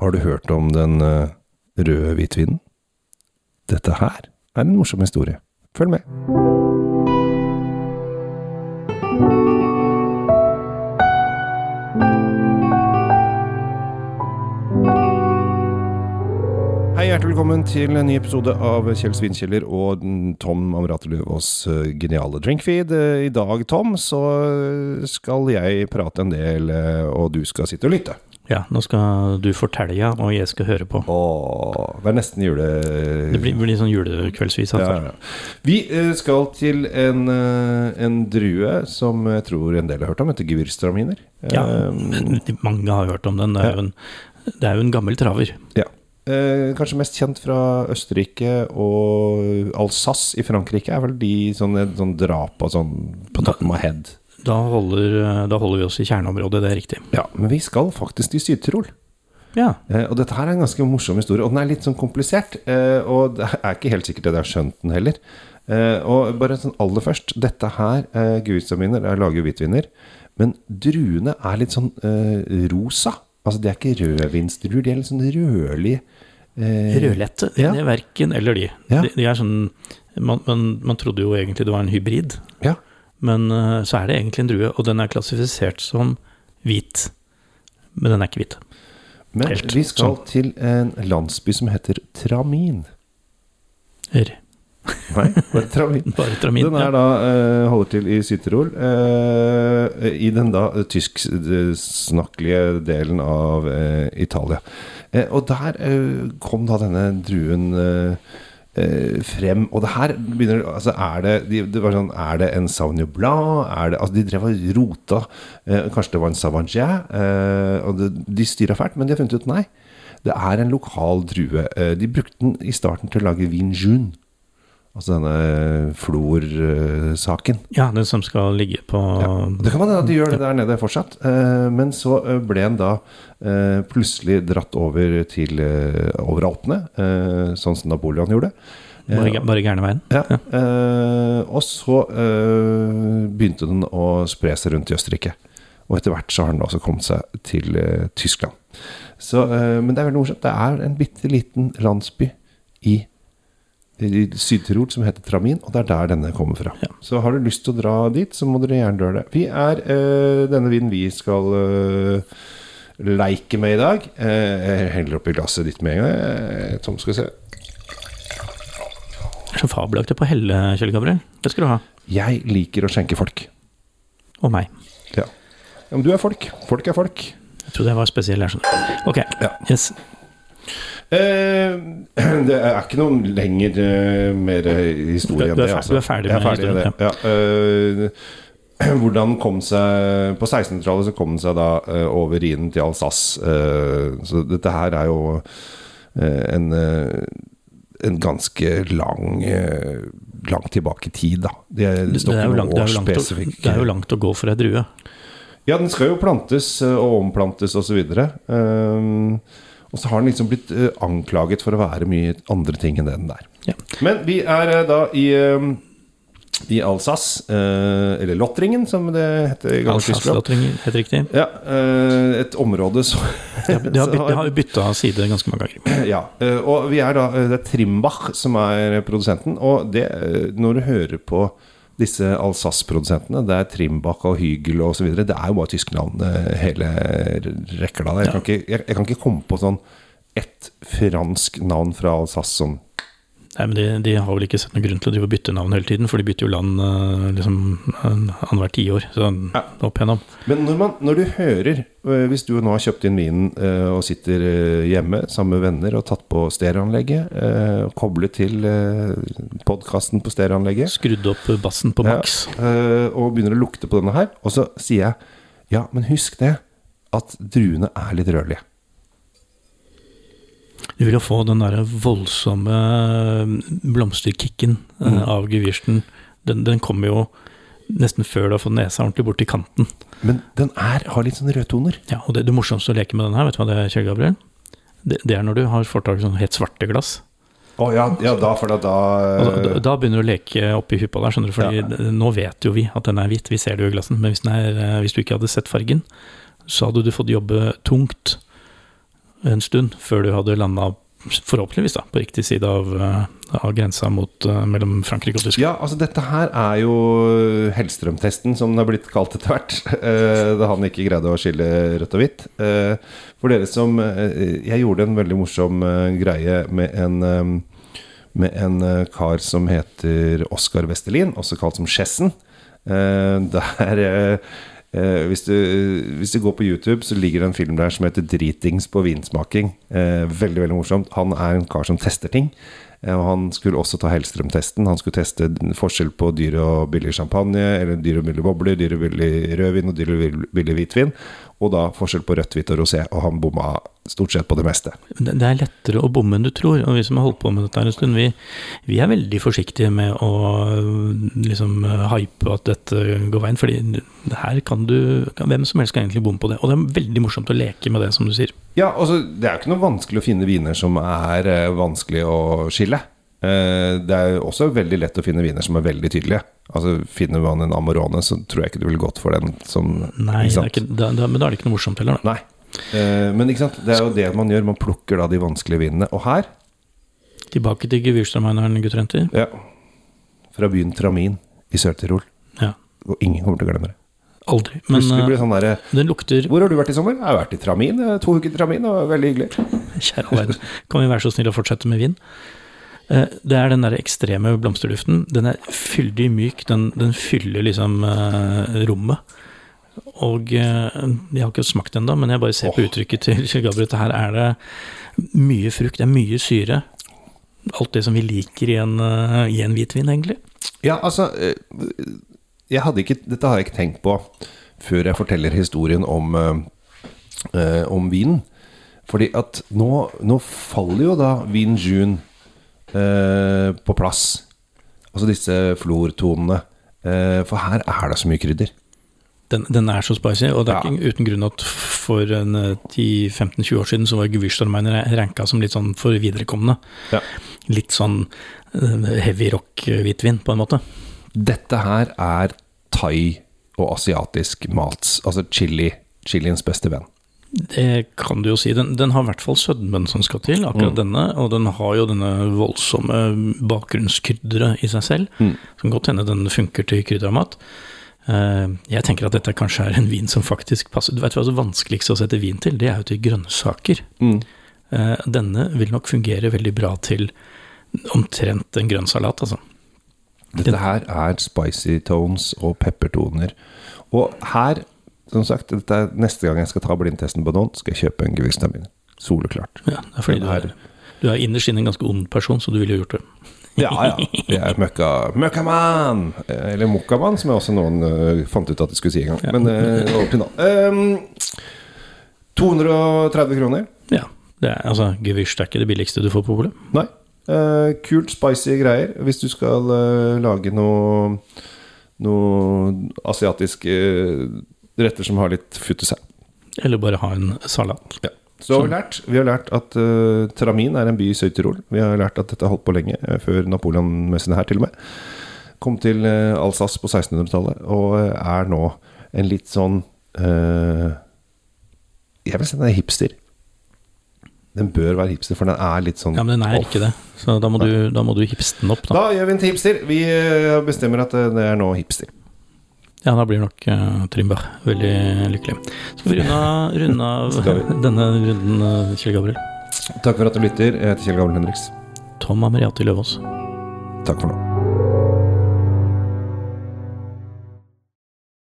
Har du hørt om den eh, røde hvitvinen? Dette her er en morsom historie. Følg med. Hei, hjertelig velkommen til en ny episode av Kjell Svinkjeller og Tom Amrate eh, geniale drinkfeed. Eh, I dag, Tom, så skal jeg prate en del, og du skal sitte og lytte. Ja, nå skal du fortelle, ja, og jeg skal høre på. Åh, det er nesten jule... Det blir, blir sånn julekveldsvis. Altså. Ja, ja. Vi eh, skal til en, eh, en drue som jeg tror en del har hørt om, heter gewürztraminer. Ja, Eh, mange har hørt om den. Det er, jo en, det er jo en gammel traver. ja. Eh, kanskje mest kjent fra Østerrike og Alsace i Frankrike er vel de sånne, sånn drap og sånn på toppen av head. Da holder, da holder vi oss i kjerneområdet, det er riktig. Ja, men vi skal faktisk til Syd-Tyrol. Ja, Eh, og dette her er en ganske morsom historie, og den er litt sånn komplisert. Eh, og det er ikke helt sikkert at jeg har skjønt den heller. Eh, og bare sånn aller først, dette her, eh, gewürztraminer, er lager hvitviner, men druene er litt sånn eh, rosa. Altså, de er ikke rødvinsdruer, de er litt sånn rødlige. Eh, Rødlette. Det er verken eller de. Ja. de. De er sånn man, man, man trodde jo egentlig det var en hybrid, Ja. Men eh, så er det egentlig en drue, og den er klassifisert som hvit. Men den er ikke hvit. Men Helt vi skal sånn. til en landsby som heter Tramin. R. Nei, bare Tramin. Bare tramin. Den er da, uh, holder til i Syd-Tirol, eh, i den da tysksnakkelige delen av uh, Italia. Og der kom da denne druen frem. Og det her begynner Altså, er det de, det var sånn, Er det en Sauvignon Blanc? Er det, altså, de drev og rota. Eh, kanskje det var en Savangin? Eh, og det, de styra fælt, men de har funnet ut nei. Det er en lokal drue. Eh, de brukte den i starten til å lage vin jaune. Altså denne Flor-saken. Ja, den som skal ligge på Ja. Det kan man hende at de gjør det der nede fortsatt. Eh, Men så eh, ble den da eh, plutselig dratt over til Overaltene over Alpene, eh, sånn som Napoleon gjorde. bare, bare gærne veien. Ja. ja. Og så eh, begynte den å spre seg rundt i Østerrike. Og etter hvert så har den også kommet seg til eh, Tyskland. Så, eh, men det er veldig morsomt. Det er en bitte liten landsby i i Syd-Tirol som heter Tramin, og det er der denne kommer fra. Ja. Så har du lyst til å dra dit, så må dere gjerne gjøre det. Vi er øh, denne vinen vi skal øh, leike med i dag. Eh, jeg heller oppi glasset ditt med en gang. Tom skal se. Så fabelaktig på helle, Kjell Gabriel. Det skal du ha. Jeg liker å skjenke folk. Og meg. Ja. ja men du er folk. Folk er folk. Jeg trodde jeg var spesiell her. sånn. Ok. Ja. Yes. Eh, det er ikke noe lenger eh, mer historie enn er det. altså. du er ferdig med ferdig det. Ja. Eh, hvordan kom seg På 1600-tallet så kom den seg da over Rhinen til Alsace. Så dette her er jo en en ganske lang Langt tilbake i tid, da. Det, det Det, er langt, det, er å, det er jo langt å gå for ei drue. ja, den skal jo plantes og omplantes osv. Um, og så har den liksom blitt eh, anklaget for å være mye andre ting enn det den er. Ja. Men vi er eh, da i, um, i Alsace, eh, eller Lottringen som det heter. Alsace-lotteringen, helt riktig. Ja, eh, et område som... Det har, bytt, har bytta side ganske mange ganger. ja, eh, og vi er da eh, Det er Trimbach som er produsenten. Og det, eh, når du hører på disse Alsace-produsentene, det er Trimbach og Hygel osv., det er jo bare tyske navn, eh, hele rekla der. Jeg, kan ikke- jeg, jeg kan ikke komme på sånn ett fransk navn fra Alsace som Nei, men de, de har vel ikke sett noen grunn til å drive og bytte navn hele tiden, for de bytter jo land eh, liksom annethvert tiår. Så Ja. opp igjennom. Men når, man, når du hører øh, Hvis du nå har kjøpt inn vinen og sitter hjemme sammen med venner og tatt på stereoanlegget, og koblet til øh, podkasten på stereoanlegget Skrudd opp bassen på maks. Ja, og begynner å lukte på denne her, og så sier jeg ja, men husk det, at druene er litt rødlige. Du vil jo få den derre voldsomme eh, blomsterkicken eh, Mm. av gevirsten. Den, den kommer jo nesten før du har fått nesa ordentlig borti kanten. Men den er, har litt sånne rødtoner. Ja, og det, det morsomste å leke med den her, vet du hva det er, Kjell Gabriel? Det, det er når du har fått tak i sånn helt svarte glass. Å ja, ja, da, for da, da Og da, da begynner du å leke oppi huppa der, skjønner du. Fordi Ja. nå vet jo vi at den er hvit, vi ser det jo i glassen. Men hvis, den er, eh, hvis du ikke hadde sett fargen, så hadde du fått jobbe tungt en stund før du hadde landa, forhåpentligvis, da, på riktig side av, eh, av grensa mot, eh, mellom Frankrike og Tyskland. Ja, altså dette her er jo Hellstrøm-testen, som den har blitt kalt etter hvert. eh, Da han ikke greide å skille rødt og hvitt. Eh, For dere som Jeg gjorde en veldig morsom greie med en med en kar som heter Oskar Vestelin, også kalt som Schessen. Eh, Der eh, hvis, du, hvis du går på YouTube, så ligger det en film der som heter 'Dritings på vinsmaking'. Eh, veldig veldig morsomt. Han er en kar som tester ting. Eh, Og han skulle også ta Hellstrøm-testen. Han skulle teste forskjell på dyr og billig champagne, eller dyr og billig bobler, dyr og billig rødvin og dyr og billig hvitvin. Og da forskjell på rødt, hvitt og rosé. Og han bomma stort sett på det meste. Det, det er lettere å bomme enn du tror, og vi som har holdt på med dette en stund, vi, vi er veldig forsiktige med å liksom hype at dette går veien, fordi det her kan du Hvem som helst kan egentlig bomme på det, og det er veldig morsomt å leke med det, som du sier. Ja, altså, Det er jo ikke noe vanskelig å finne viner som er eh, vanskelig å skille. Eh, det er også veldig lett å finne viner som er veldig tydelige. Altså Finner man en Amorone, så tror jeg ikke du ville gått for den som Nei, det ikke er ikke, da, da, men da er det ikke noe morsomt heller, da. Nei. Eh, men ikke sant, det er jo det man gjør. Man plukker da de vanskelige vinene. Og her, Tilbake til Gewürztrameineren, gutter og jenter. ja, fra byen Tramin i Sør-Tirol. Ja, Og ingen kommer til å glemme det. aldri. Men øh, sånn der, den lukter Hvor har du vært i sommer? Jeg har vært i Tramin. eh, To uker i Tramin, og veldig hyggelig. Kjære verden, kan vi være så snill å fortsette med vin? Eh, Det er den der ekstreme blomsterduften. Den er fyldig myk, den, den fyller liksom eh, rommet. Og eh, jeg har ikke smakt ennå, men jeg bare ser på uttrykket til Gabriel. Her er det mye frukt, det er mye syre. Alt det som vi liker i en, eh, i en hvitvin, egentlig. Ja, altså eh, ikke, Dette har jeg ikke tenkt på før jeg forteller historien om, om vinen. Fordi at nå, nå faller jo da Vin June på plass. Altså disse flortonene. For her er det så mye krydder. Den, den er så spicy, og det er Ja. ikke uten grunn at for eh, 10-15-20 år siden så var Gewürztraminer ranka som litt sånn for viderekomne. Ja. Litt sånn eh, heavy rock-hvitvin, på en måte. Dette her er thai og asiatisk mat. Altså chili. Chiliens beste venn. Det kan du jo si. Den, den har i hvert fall sødmen som skal til, akkurat Mm. denne. Og den har jo denne voldsomme bakgrunnskrydderet i seg selv. Mm. Som godt hende den funker til kryddermat. Eh, Jeg tenker at dette kanskje er en vin som faktisk passer Du vet hva det vanskeligste å sette vin til? Det er jo til grønnsaker. Mm. Eh, Denne vil nok fungere veldig bra til omtrent en grønn salat, altså. Dette her er spicy tones og peppertoner. Og her, som sagt, er neste gang jeg skal ta blindtesten på noen, skal jeg kjøpe en gevinstamin. Soleklart. Ja, det er fordi du er, du er innerst inne en ganske ond person, så du ville gjort det. Ja, ja. Jeg er møkka, møkkamann! Eller mokkamann, som jeg også noen uh, fant ut at de skulle si en gang. Ja. Men uh, over til nå. Um, 230 kroner. Ja. Det er, altså, Gewürz er ikke det billigste du får på polet. Nei. Uh, kult, spicy greier. Hvis du skal lage noe Noe asiatiske retter som har litt futt i seg. Eller bare ha en salat. Ja. Så har vi lært Vi har lært at uh, Tramin er en by i Sør-Tirol. Vi har lært at dette har holdt på lenge, eh, før Napoleon-messene her, til og med. Kom til uh, Alsace på 1600-tallet, og uh, er nå en litt sånn eh, Jeg vil si den er hipster. Den bør være hipster, for den er litt sånn Ja, men den er off. ikke det. Så da må, du, da må du hipste den opp, da. Da gjør vi den til hipster. Vi eh, bestemmer at eh, det er nå hipster. Ja, da blir nok uh, Trymberg veldig lykkelig. Skal vi runde av, denne runden, uh, Kjell Gabriel? Takk for at du lytter. Jeg heter Kjell Gabriel Henriks. Tom Amariati Løvaas. Takk for nå.